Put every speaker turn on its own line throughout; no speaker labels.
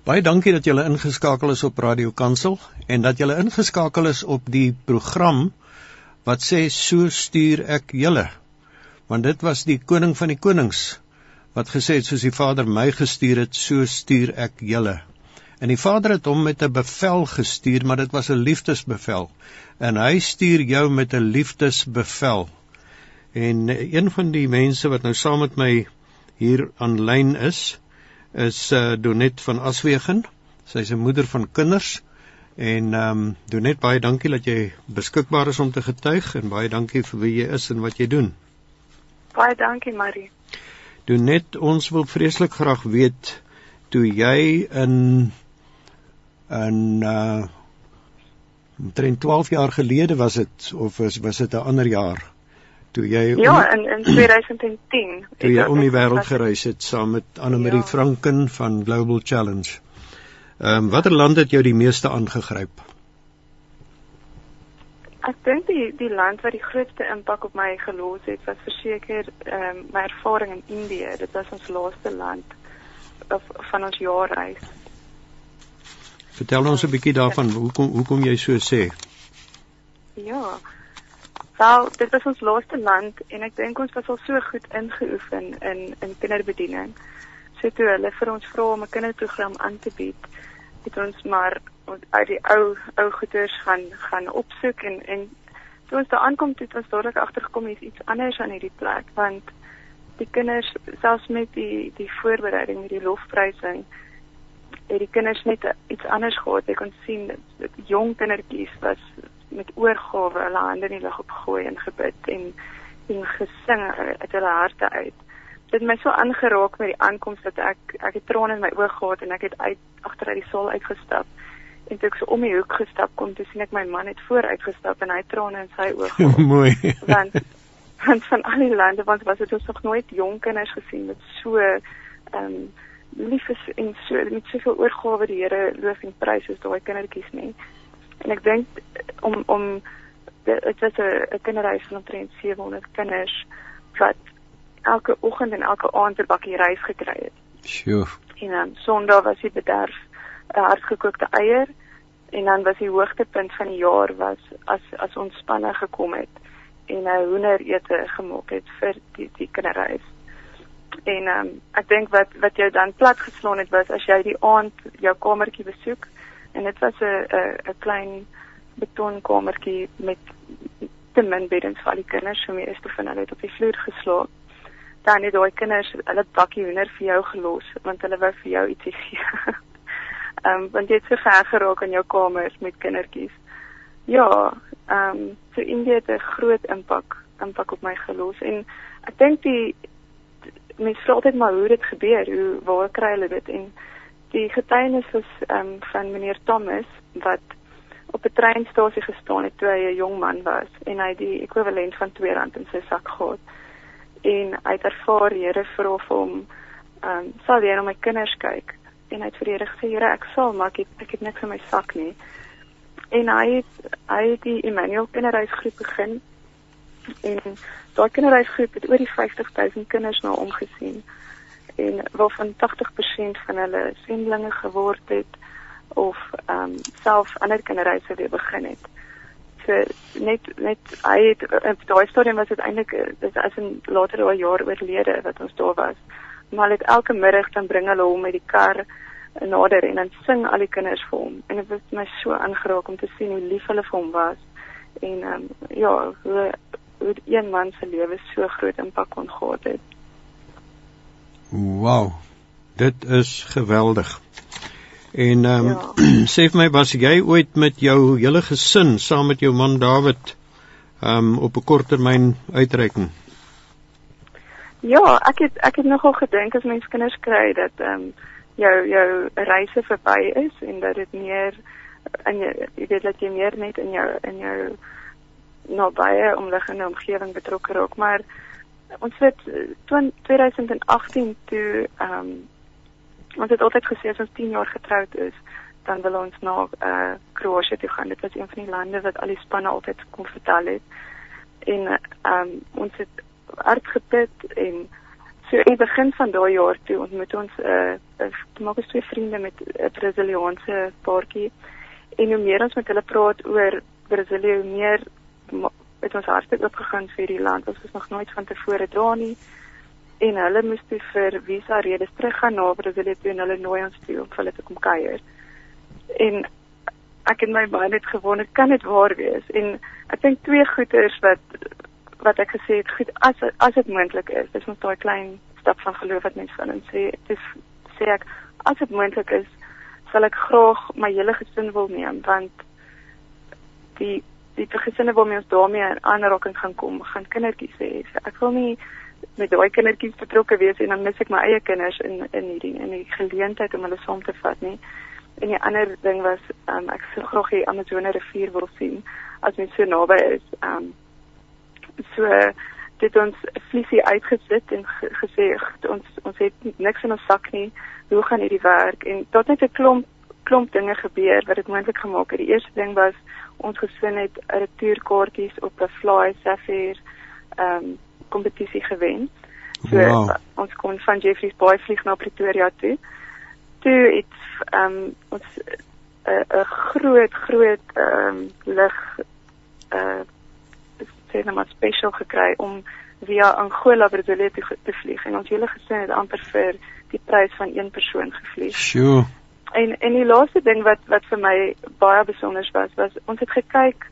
Baie dankie dat julle ingeskakel is op Radio Kansel en dat julle ingeskakel is op die program wat sê so stuur ek julle. Want dit was die koning van die konings wat gesê het soos die Vader my gestuur het, so stuur ek julle. En die Vader het hom met 'n bevel gestuur, maar dit was 'n liefdesbevel. En hy stuur jou met 'n liefdesbevel. En een van die mense wat nou saam met my hier aanlyn is, is uh, Donet van Aswegen. Sy's 'n moeder van kinders. En ehm um, Donet, baie dankie dat jy beskikbaar is om te getuig en baie dankie vir wie jy is en wat jy doen.
Baie dankie, Marie.
Donet, ons wil vreeslik graag weet toe jy in in uh omtrent 12 jaar gelede was dit of was was dit 'n ander jaar? Toe jy
Ja, in in 2010.
Toe jy om die wêreld gereis het saam met Anne-Marie ja. Franken van Global Challenge. Ehm um, watter land het jou die meeste aangegryp?
Ek dink die die land wat die grootste impak op my gelos het, was verseker ehm um, my ervaring in Indië. Dit was ons laaste land of van ons jaarreis.
Vertel ons 'n bietjie daarvan. Hoekom hoekom jy so sê?
Ja. Wel, dit was ons laaste land en ek dink ons was al so goed ingeoefen in in kinderbediening. So toe hulle vir ons vra om 'n kinderprogram aan te bied, het ons maar uit die ou ou goeders gaan gaan opsoek en en toe ons daar aankom het ons dadelik agtergekom is iets anders aan hierdie plek want die kinders selfs met die die voorbereiding met die lofprysing het die kinders net iets anders gehad. Ek kon sien dat jong kindertjies was met oorgawe hulle hande in die lug opgooi en gebid en en gesing uit hulle harte uit. Dit het my so aangeraak met die aankoms dat ek ek het trane in my oë gehad en ek het uit agter uit die saal uitgestap. En toe ek so om die hoek gestap kom, toe sien ek my man het vooruit gestap en hy trane in sy oë gehad.
Mooi.
Want want van al die lande want was dit ons nog nooit jong kinders gesien met so ehm um, liefes en so met soveel oorgawe die Here loof en prys is daai kindertjies nie. En ek dink om om dit was 'n kinderreis van omtrent 700 kinders wat elke oggend en elke aand 'n bakkie rys gekry het.
Sjoe.
En dan Sondag was die bederf 'n hardgekookte eier en dan was die hoogtepunt van die jaar was as as ons spanne gekom het en 'n hoenderete gemaak het vir die die kinderreis. En ehm um, ek dink wat wat jou dan plat geslaan het was as jy die aand jou kamertjie besoek en dit was 'n 'n 'n klein betonkamertjie met te min beddens vir al die kinders, so meeste van hulle het op die vloer geslaap. Dan het daai kinders hulle bakkie hoender vir jou gelos want hulle wou vir jou ietsie gee. Ehm um, want jy het so ver geraak in jou kamer met kindertjies. Ja, ehm um, so Indië het 'n groot impak impak op my gelos en ek dink die mense vra altyd maar hoe dit gebeur, hoe waar kry hulle dit en die getuienis was um, van meneer Thomas wat op 'n treinstasie gestaan het toe hy 'n jong man was en hy die ekwivalent van R2 in sy sak gehad. En hy het ervaar Here vra vir hom, ehm, um, "Sal jy na my kinders kyk?" En hy het vir die Here gesê, "Here, ek sal, maar ek het, ek het niks in my sak nie." En hy het hy het die Emmanuel kinderhuisgroep begin en daai kinderhuisgroep het oor die 50000 kinders na hom gesien en waarvan 80% van hulle sendlinge geword het of ehm um, self ander kinderreise weer begin het. So net net hy het op daai stadium was dit eintlik dis as 'n later daai jaar oorlede wat ons daar was. Maar dit elke middag dan bring hulle hom met die kar nader en dan sing al die kinders vir hom en dit was my so aangeraak om te sien hoe lief hulle vir hom was en ehm um, ja hoe hoe een man se lewe so groot impak kon gehad het.
Wow. Dit is geweldig. En ehm um, ja. sê vir my was jy ooit met jou hele gesin saam met jou man David ehm um, op 'n korttermyn uitreiking?
Ja, ek het ek het nogal gedink as mens kinders kry dat ehm um, jou jou reise verby is en dat dit meer en jy, jy weet dat jy meer net in jou in jou nabye omliggende omgewing betrokke raak, maar ons het 2018 toe ehm um, ons het altyd gesê as ons 10 jaar getroud is, dan wil ons na eh uh, Kroasie toe gaan. Dit was een van die lande wat al die spanne altyd kom vertel het. En ehm um, ons het hard gebid en So in die begin van daai jaar toe ontmoet ons 'n uh, uh, maak ons twee vriende met 'n uh, Brasiliaanse paartjie en hoe meer ons met hulle praat oor Brasilië, hoe meer het ons harte oopgegaan vir die land. Ons was nog nooit van tevore daar nie. En hulle moes toe vir visa redes teruggaan na Brasilië toe en hulle nooi ons toe om hulle te kom kuier. En ek het my baie net gewonder, kan dit waar wees? En ek dink twee goeters wat wat ek gesê het, goed as as dit moontlik is, dis net daai klein stap van geloof wat mens van en sê, dis sê ek as dit moontlik is, sal ek graag my hele gesin wil neem want die die gesinne waarmee ons daarmee in aanraking gaan kom, gaan kindertjies hê. So ek wil nie met daai kindertjies betrokke wees en dan mis ek my eie kinders in in hierdie in die geleentheid om hulle saam te vat nie. En die ander ding was um, ek sou graag die Amazone rivier wil sien as mens so naby is. Um so dit ons vliesie uitgesit en gesê ons ons het niks in ons sak nie. Hoe gaan hierdie werk? En tot net 'n klomp klomp dinge gebeur wat dit moontlik gemaak het. Die eerste ding was ons gesin het retourkaartjies op 'n Fly Sapphire ehm um, kompetisie gewen. So wow. ons kon van Jeffreys Bay vlieg na Pretoria toe. Toe het ehm um, ons 'n uh, 'n groot groot ehm um, lig uh sê net maar spesiaal gekry om via Angola Brasilia te, te vlieg en ons hele gesin het amper vir die prys van een persoon gevlieg.
Sjoe.
En en die laaste ding wat wat vir my baie besonder was, was ons het gekyk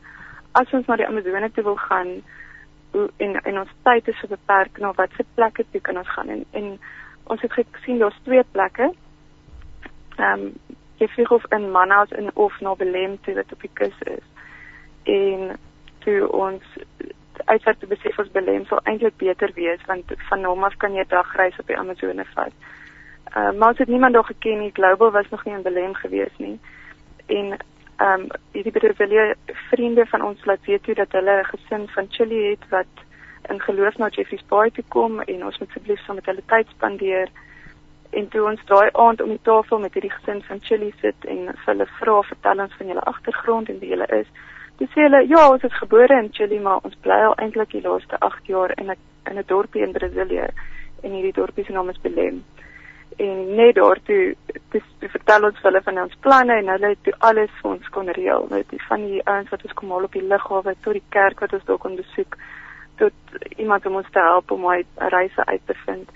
as ons na die Amazone toe wil gaan en en ons tyd is so beperk na watter plekke toe kan ons gaan en en ons het gesien daar's twee plekke. Ehm um, jy vlieg of in Manaus en of na Belém toe wat op die kus is. En toe ons uitwerk te besef ons Belém sou eintlik beter wees want van hom af kan jy 'n dag reis op die Amazone vat. Uh, maar ons het niemand daar geken nie. Global was nog nie in Belém gewees nie. En ehm um, hierdie Brasilia vriende van ons laat weet toe dat hulle 'n gesin van Chili het wat in geloof na Jeffrey's Bay toe kom en ons moet asseblief saam met hulle tyd spandeer. En toe ons daai aand om die tafel met hierdie gesin van Chili sit en hulle vra vertel ons van julle agtergrond en wie julle is. Dis sê hulle ja, ons is gebore in Chili, maar ons bly al eintlik die laaste 8 jaar in 'n in 'n dorpie in Brasilië en hierdie dorpie se naam is Belém en net daartoe dis vertel ons hulle van ons planne en hulle het toe alles vir ons kon reël. Die van die ouens wat ons kom haal op die lughawe tot die kerk wat ons daar kon besoek tot iemand om ons te help om my reise uit te vind.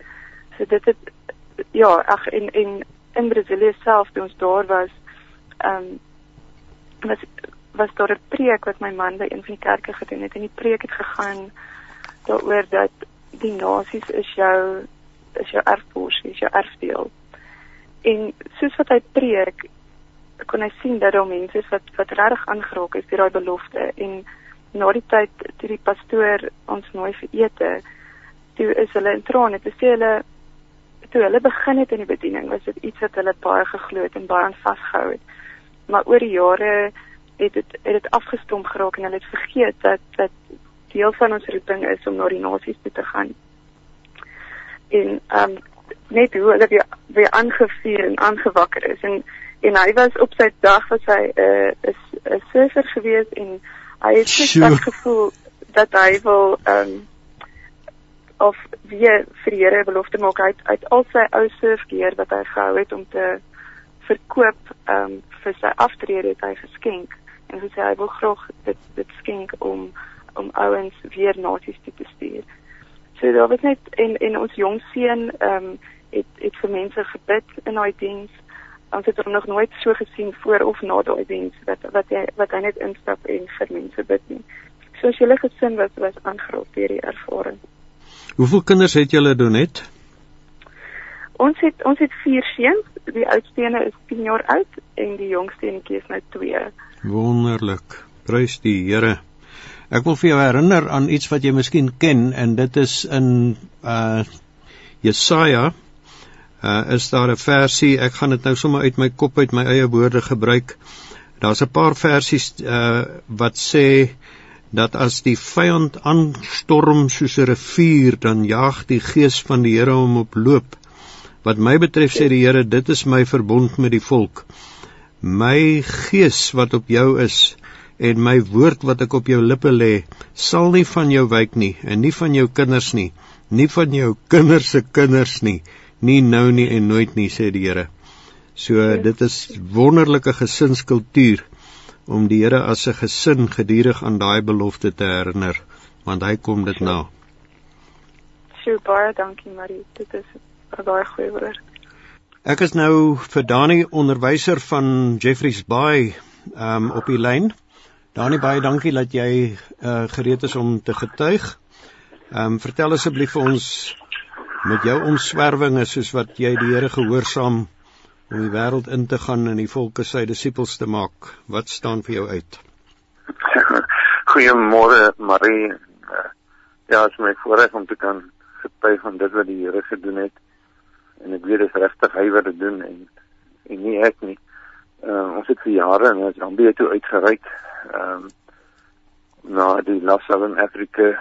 So dit het ja ag en en in Brasilia self toe ons daar was ehm um, was was daar 'n preek wat my man by een van die kerke gedoen het. En die preek het gegaan daaroor dat die nasies is jou is jou erfporsie, is jou erfdeel. En soos wat hy preek, kon hy sien dat daar mense is wat wat regtig aangeraak is deur daai belofte en na die tyd toe die pastoor ons nooi vir ete, toe is hulle in trane, te sê hulle toe hulle begin het in die bediening, was dit iets wat hulle baie geglo het en baie aan vasgehou het. Maar oor die jare het dit het dit afgestomp geraak en hulle het vergeet dat dat deel van ons roeping is om na die nasies toe te gaan en um net hoe hulle weer weer aangevuur en aangewakker is. En en hy was op sy dag was hy 'n uh, is 'n surfer gewees en hy het net gevoel dat hy wil um of weer vir die Here belofte maak. Uit uit al sy ou surfgear wat hy gehou het om te verkoop um vir sy aftrede het hy geskenk. En hy sê hy wil graag dit dit skenk om om ouens weer nasies toe te stuur. So daar was net en en ons jong seun ehm um, het het vir mense gebid in daai diens. Ons het hom nog nooit so gesien voor of na daai diens wat wat hy wat hy net instap en vir mense bid nie. So as julle gesin was was aangerol deur die ervaring.
Hoeveel kinders het julle donet?
Ons het ons het vier seuns. Die oudste een is 10 jaar oud en die jongste eenetjie is nou 2.
Wonderlik. Prys die Here. Ek wil vir jou herinner aan iets wat jy miskien ken en dit is in uh Jesaja uh is daar 'n versie, ek gaan dit nou sommer uit my kop uit my eie woorde gebruik. Daar's 'n paar versies uh wat sê dat as die vyand aanstorm soos 'n rivier, dan jaag die gees van die Here hom op loop. Wat my betref sê die Here, dit is my verbond met die volk. My gees wat op jou is, en my woord wat ek op jou lippe lê sal nie van jou wyk nie en nie van jou kinders nie nie van jou kinders se kinders nie, nie nou nie en nooit nie sê die Here. So ja. dit is wonderlike gesinskultuur om die Here as 'n gesin gedurig aan daai belofte te herinner, want hy kom dit na.
So baie dankie Marie, dit is 'n baie goeie woord.
Ek is nou vir Dani onderwyser van Jeffreys Bay um, op die lyn. Dani baie dankie dat jy uh, gereed is om te getuig. Ehm um, vertel asseblief vir ons met jou omswervinge soos wat jy die Here gehoorsaam om die wêreld in te gaan en die volke sy disippels te maak. Wat staan vir jou uit?
Goeiemôre Marie. Ja, is my voorreg om te kan getuig van dit wat die Here gedoen het. En ek weet dit is regtig hy wat dit doen en en nie ek nie. Uh, ons het vir jare in Zambia toe uitgereik. Ehm um, na die Love Southern Africa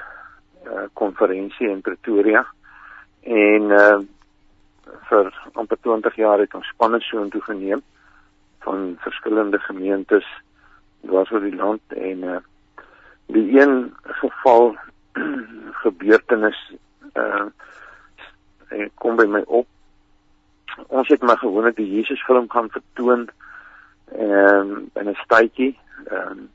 uh, konferensie in Pretoria. En uh vir amper 20 jaar het ons spanne so intoe geneem van verskillende gemeentes oor die land en uh die een geval gebeurtenis uh kom by my op. Ons het maar gewoonlik die Jesus film gaan vertoon ehm um, in 'n stadjie ehm um,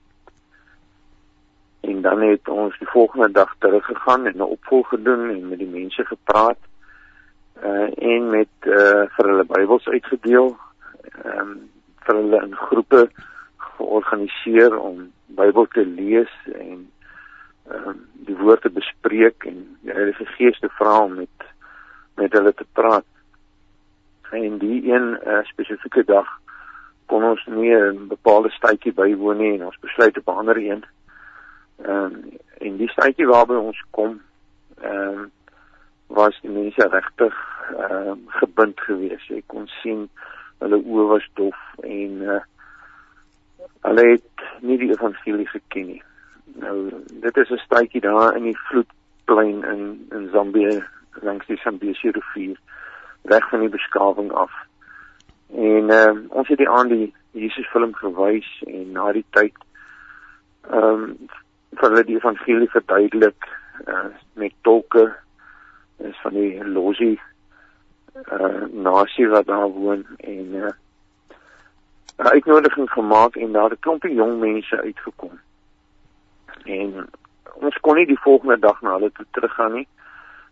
en dan het ons die volgende dag teruggegaan en 'n opvolg gedoen en met die mense gepraat uh en met uh vir hulle Bybels uitgedeel. Ehm um, vir hulle in groepe georganiseer om Bybel te lees en ehm um, die woord te bespreek en die Heilige Gees te vra om met met hulle te praat. En die een uh, spesifieke dag kon ons nie 'n bepaalde tydjie bywoon nie en ons besluit op 'n ander een. Ehm um, en die tydjie waarby ons kom ehm um, was die mense regtig ehm uh, gebind geweest. Jy kon sien hulle oë was dof en uh, hulle het nie die evangelie geken nie. Nou dit is 'n stadjie daar in die vloedplein in in Zambië langs die Zambesi rivier reg van die beskawing af. En ehm uh, ons het die aand die Jesus film gewys en na die tyd ehm um, vir hulle die evangelie verduidelik uh, met tolke is van die Losi uh nasie wat daar woon en uh 'n uitnodiging gemaak en daar 'n klompie jong mense uitgekom. En ons kon nie die volgende dag na hulle toe teruggaan nie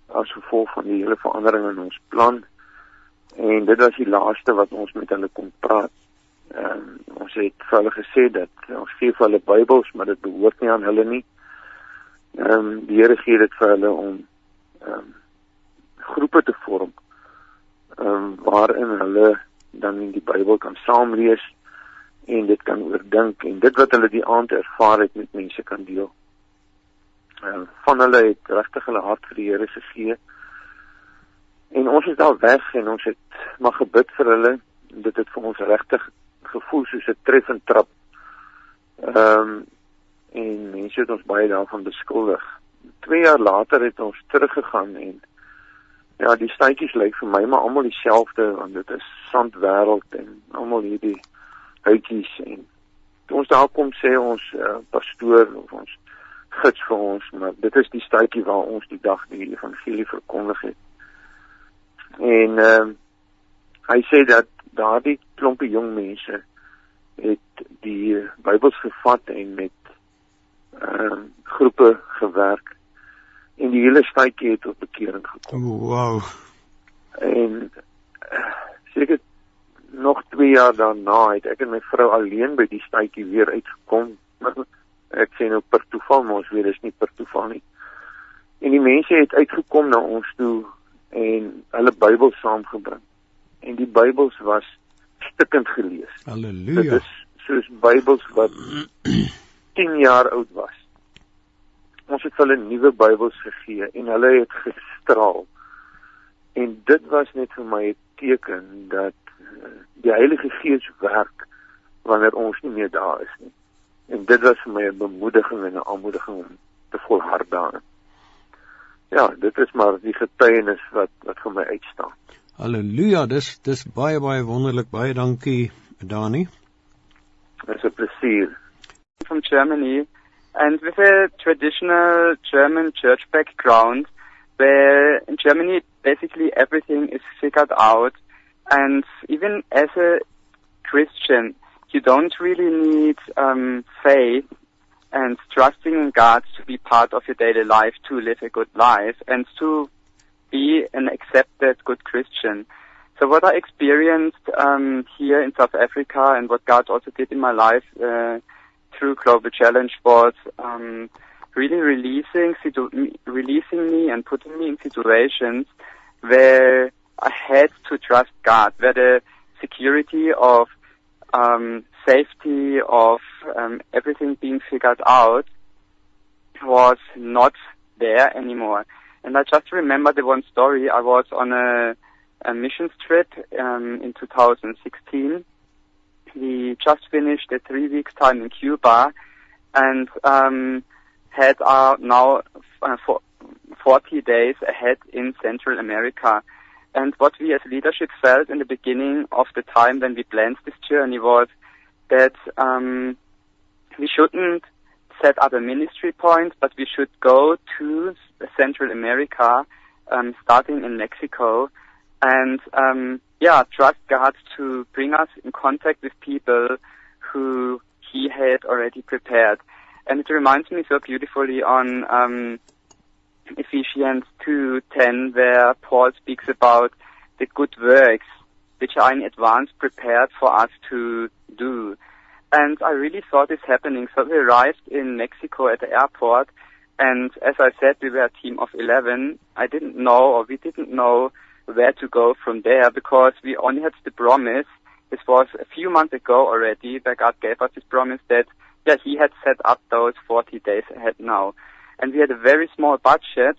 as gevolg van die hele verandering in ons plan. En dit was die laaste wat ons met hulle kon praat. Ehm um, ons het vir hulle gesê dat ons gee vir hulle Bybels, maar dit behoort nie aan hulle nie. Ehm um, die Here gee dit vir hulle om ehm um, groepe te vorm ehm um, waarin hulle dan in die Bybel kan saamlees en dit kan oordink en dit wat hulle die aand ervaar het met mense kan deel. Ehm uh, van hulle het regtig hulle hart vir die Here gegee. En ons is daar weg en ons het maar gebid vir hulle. Dit het vir ons regtig gevoel soos 'n treffend trap. Ehm um, en mense het ons baie daarvan beskuldig. 2 jaar later het ons teruggegaan en Ja, die stytjies lyk vir my maar almal dieselfde want dit is sandwêreld en almal hierdie huitjies en toe ons daar kom sê ons uh, pastoor of ons gids vir ons, maar dit is die stytjie waar ons die dag die evangelie verkondig het. En ehm uh, hy sê dat daardie klompie jong mense het die Bybels gevat en met ehm uh, groepe gewerk en die hele stadjie het tot bekering gekom.
Oh, wow.
En eh, seker nog 2 jaar daarna het ek en my vrou alleen by die stadjie weer uitgekom. Ek sê nou per toeval, maar ons weet dis nie per toeval nie. En die mense het uitgekom na ons toe en hulle Bybel saamgebring. En die Bybels was stikkend gelees.
Halleluja.
Dit is soos Bybels wat 10 jaar oud was ons het hulle nuwe Bybels gegee en hulle het gestraal. En dit was net vir my 'n teken dat uh, die Heilige Gees werk wanneer ons nie meer daar is nie. En dit was vir my 'n bemoediging en 'n aanmoediging om te volhard daarin. Ja, dit is maar die getuienis wat wat vir my uitstaan.
Halleluja, dis dis baie baie wonderlik. Baie dankie, Dani.
Dit is 'n plesier.
From Germany. And with a traditional German church background, where in Germany basically everything is figured out. And even as a Christian, you don't really need um, faith and trusting in God to be part of your daily life to live a good life and to be an accepted good Christian. So what I experienced um, here in South Africa and what God also did in my life uh, through Global Challenge was um, really releasing, situ- releasing me and putting me in situations where I had to trust God, where the security of um, safety of um, everything being figured out was not there anymore. And I just remember the one story. I was on a, a missions trip um, in 2016. We just finished a three weeks time in Cuba, and um, had our now uh, for 40 days ahead in Central America. And what we as leadership felt in the beginning of the time when we planned this journey was that um, we shouldn't set up a ministry point, but we should go to Central America, um, starting in Mexico, and um, yeah, trust God to bring us in contact with people who He had already prepared. And it reminds me so beautifully on um, Ephesians 2:10, where Paul speaks about the good works which are in advance prepared for us to do. And I really saw this happening. So we arrived in Mexico at the airport, and as I said, we were a team of 11. I didn't know, or we didn't know where to go from there because we only had the promise. This was a few months ago already, where God gave us this promise that, yeah, He had set up those 40 days ahead now. And we had a very small budget,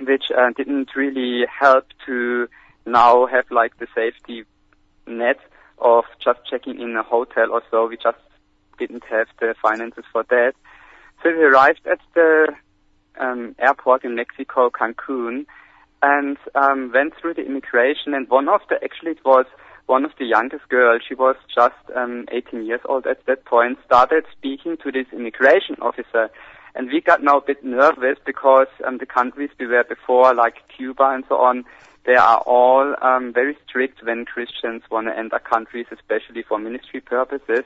which uh, didn't really help to now have like the safety net of just checking in a hotel or so. We just didn't have the finances for that. So we arrived at the um, airport in Mexico, Cancun, and um, went through the immigration. And one of the actually it was one of the youngest girls. She was just um, 18 years old at that point. Started speaking to this immigration officer, and we got now a bit nervous because um, the countries we were before, like Cuba and so on, they are all um, very strict when Christians want to enter countries, especially for ministry purposes.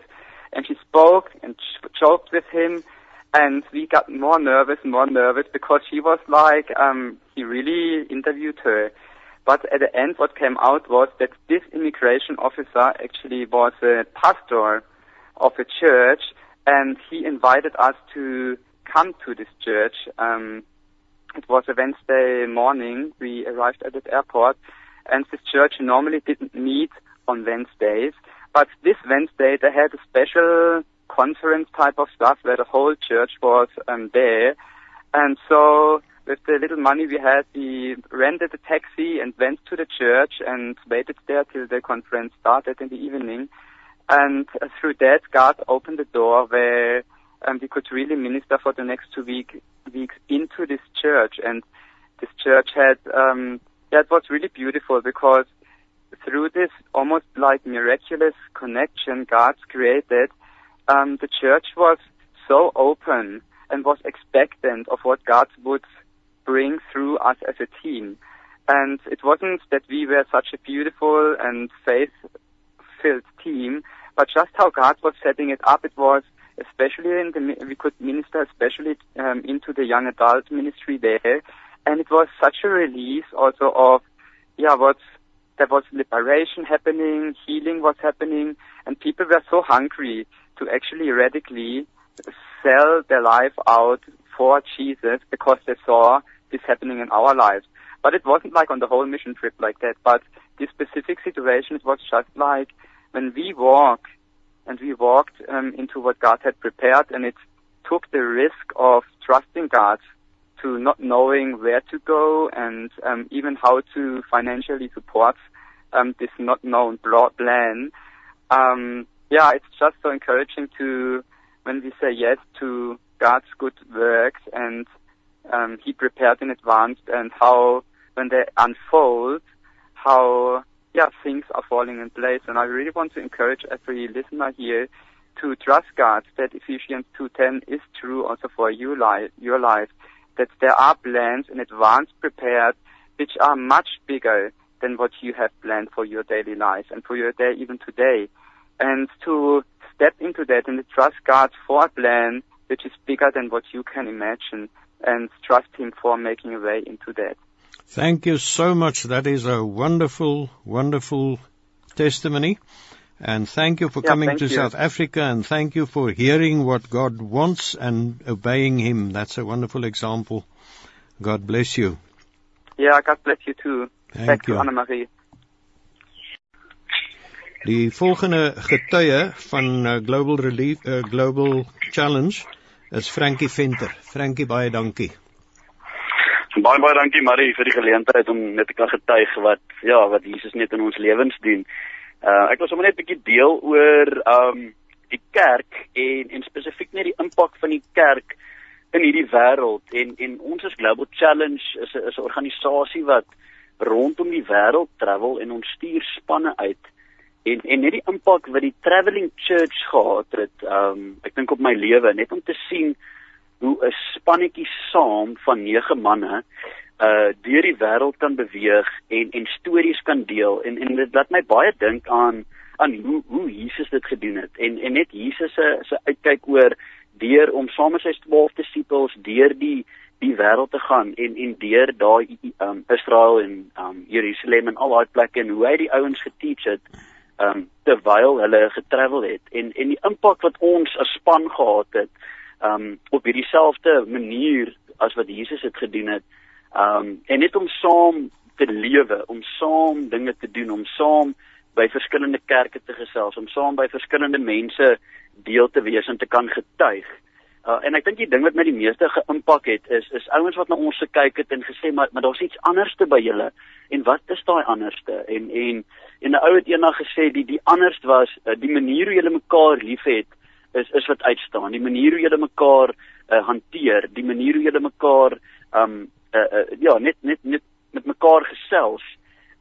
And she spoke and joked with him, and we got more nervous more nervous because she was like, um, he really interviewed her. But at the end, what came out was that this immigration officer actually was a pastor of a church, and he invited us to come to this church. Um, it was a Wednesday morning. We arrived at the airport, and this church normally didn't meet on Wednesdays, but this Wednesday they had a special conference type of stuff where the whole church was um, there, and so with the little money we had, we rented a taxi and went to the church and waited there till the conference started in the evening. And uh, through that, God opened the door where um, we could really minister for the next two week, weeks into this church. And this church had, um, that was really beautiful because through this almost like miraculous connection God's created, um, the church was so open and was expectant of what God would bring through us as a team. And it wasn't that we were such a beautiful and faith-filled team, but just how God was setting it up, it was especially in the, we could minister especially um, into the young adult ministry there. And it was such a release also of, yeah, what's, there was liberation happening, healing was happening, and people were so hungry to actually radically sell their life out for Jesus because they saw this happening in our lives. But it wasn't like on the whole mission trip like that. But this specific situation, it was just like when we walk and we walked um, into what God had prepared, and it took the risk of trusting God to not knowing where to go and um, even how to financially support um, this not known plan. Um, yeah, it's just so encouraging to when we say yes to God's good works and um, He prepared in advance, and how when they unfold, how yeah, things are falling in place. And I really want to encourage every listener here to trust God that Ephesians 2.10 is true also for your life, your life. that there are plans in advance prepared which are much bigger than what you have planned for your daily life and for your day even today. And to step into that and to trust God for a plan which is bigger than what you can imagine and trust Him for making a way into that.
Thank you so much. That is a wonderful, wonderful testimony. And thank you for
Yeah,
coming to
you.
South Africa and thank you for hearing what God wants and obeying Him. That's a wonderful example. God bless you.
Yeah, God bless you too.
Thank
Back
you.
Anne-Marie.
Die volgende getuie van uh, Global Relief uh, Global Challenge is Frankie Venter. Frankie, baie dankie.
Baie baie dankie Marie vir die geleentheid om net te kan getuig wat ja, wat Jesus net in ons lewens doen. Uh ek wil sommer net 'n bietjie deel oor um die kerk en en spesifiek net die impak van die kerk in hierdie wêreld en en ons is Global Challenge is 'n is 'n organisasie wat rondom die wêreld travel en ons stuur spanne uit en en net die impak wat die travelling church gehad het um ek dink op my lewe net om te sien hoe 'n spannetjie saam van 9 manne uh deur die wêreld kan beweeg en en stories kan deel. En en dit laat my baie dink aan aan hoe hoe Jesus dit gedoen het. En en net Jesus se se uitkyk oor deur om saam met sy 12 disippels deur die die wêreld te gaan en en deur daai um Israel en um Jerusalem en al daai plekke en hoe hy die ouens geteach het um terwyl hulle getravel het. En en die impak wat ons as span gehad het um op hierdie selfde manier as wat Jesus het gedoen het um en net om saam te lewe om saam dinge te doen om saam by verskillende kerke te gesels om saam by verskillende mense deel te wees en te kan getuig Uh, en ek dink die ding wat my die meeste geïmpak het is is ouens wat na ons gekyk het en gesê maar maar daar's iets anderste by julle. En wat is daai anderste? En en en 'n ou het eendag gesê die die anderste was uh, die manier hoe julle mekaar liefhet is is wat uitstaan. Die manier hoe julle mekaar uh, hanteer, die manier hoe julle mekaar um uh, uh, ja, net net net met mekaar gesels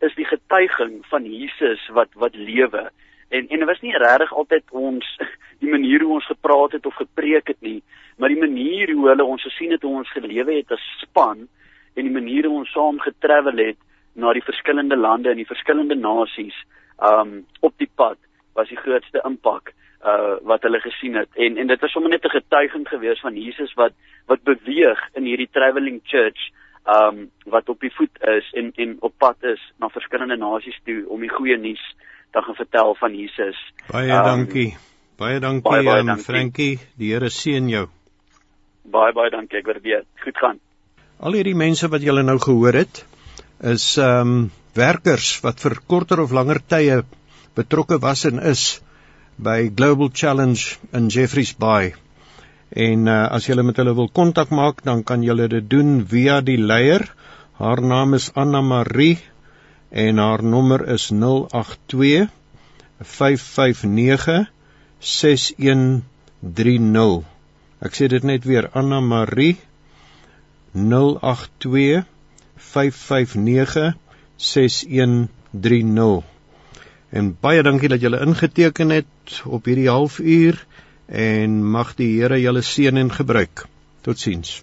is die getuiging van Jesus wat wat lewe. En en dit was nie regtig altyd ons die manier hoe ons gepraat het of gepreek het nie, maar die manier hoe hulle ons gesien het hoe ons gelewe het as span en die manier hoe ons saam getravel het na die verskillende lande en die verskillende nasies um op die pad was die grootste impak uh wat hulle gesien het en en dit was sommer net 'n getuiging gewees van Jesus wat wat beweeg in hierdie travelling church um wat op die voet is en en op pad is na verskillende nasies toe om die goeie nuus te gaan vertel van Jesus.
Baie
Um,
dankie. Baie dankie
baie, baie
um,
dankie.
Frankie. Die Here seën jou.
Baie baie dankie, ek waardeer. Goed gaan.
Al hierdie mense wat julle nou gehoor het, is um, werkers wat vir korter of langer tye betrokke was en is by Global Challenge in Jeffreys Bay. En uh, as julle met hulle wil kontak maak, dan kan julle dit doen via die leier. Haar naam is Anna Marie en haar nommer is 082 559 6130. Ek sê dit net weer Anna Marie 082 559 6130. En baie dankie dat julle ingeteken het op hierdie halfuur en mag die Here julle seën en gebruik. Totsiens.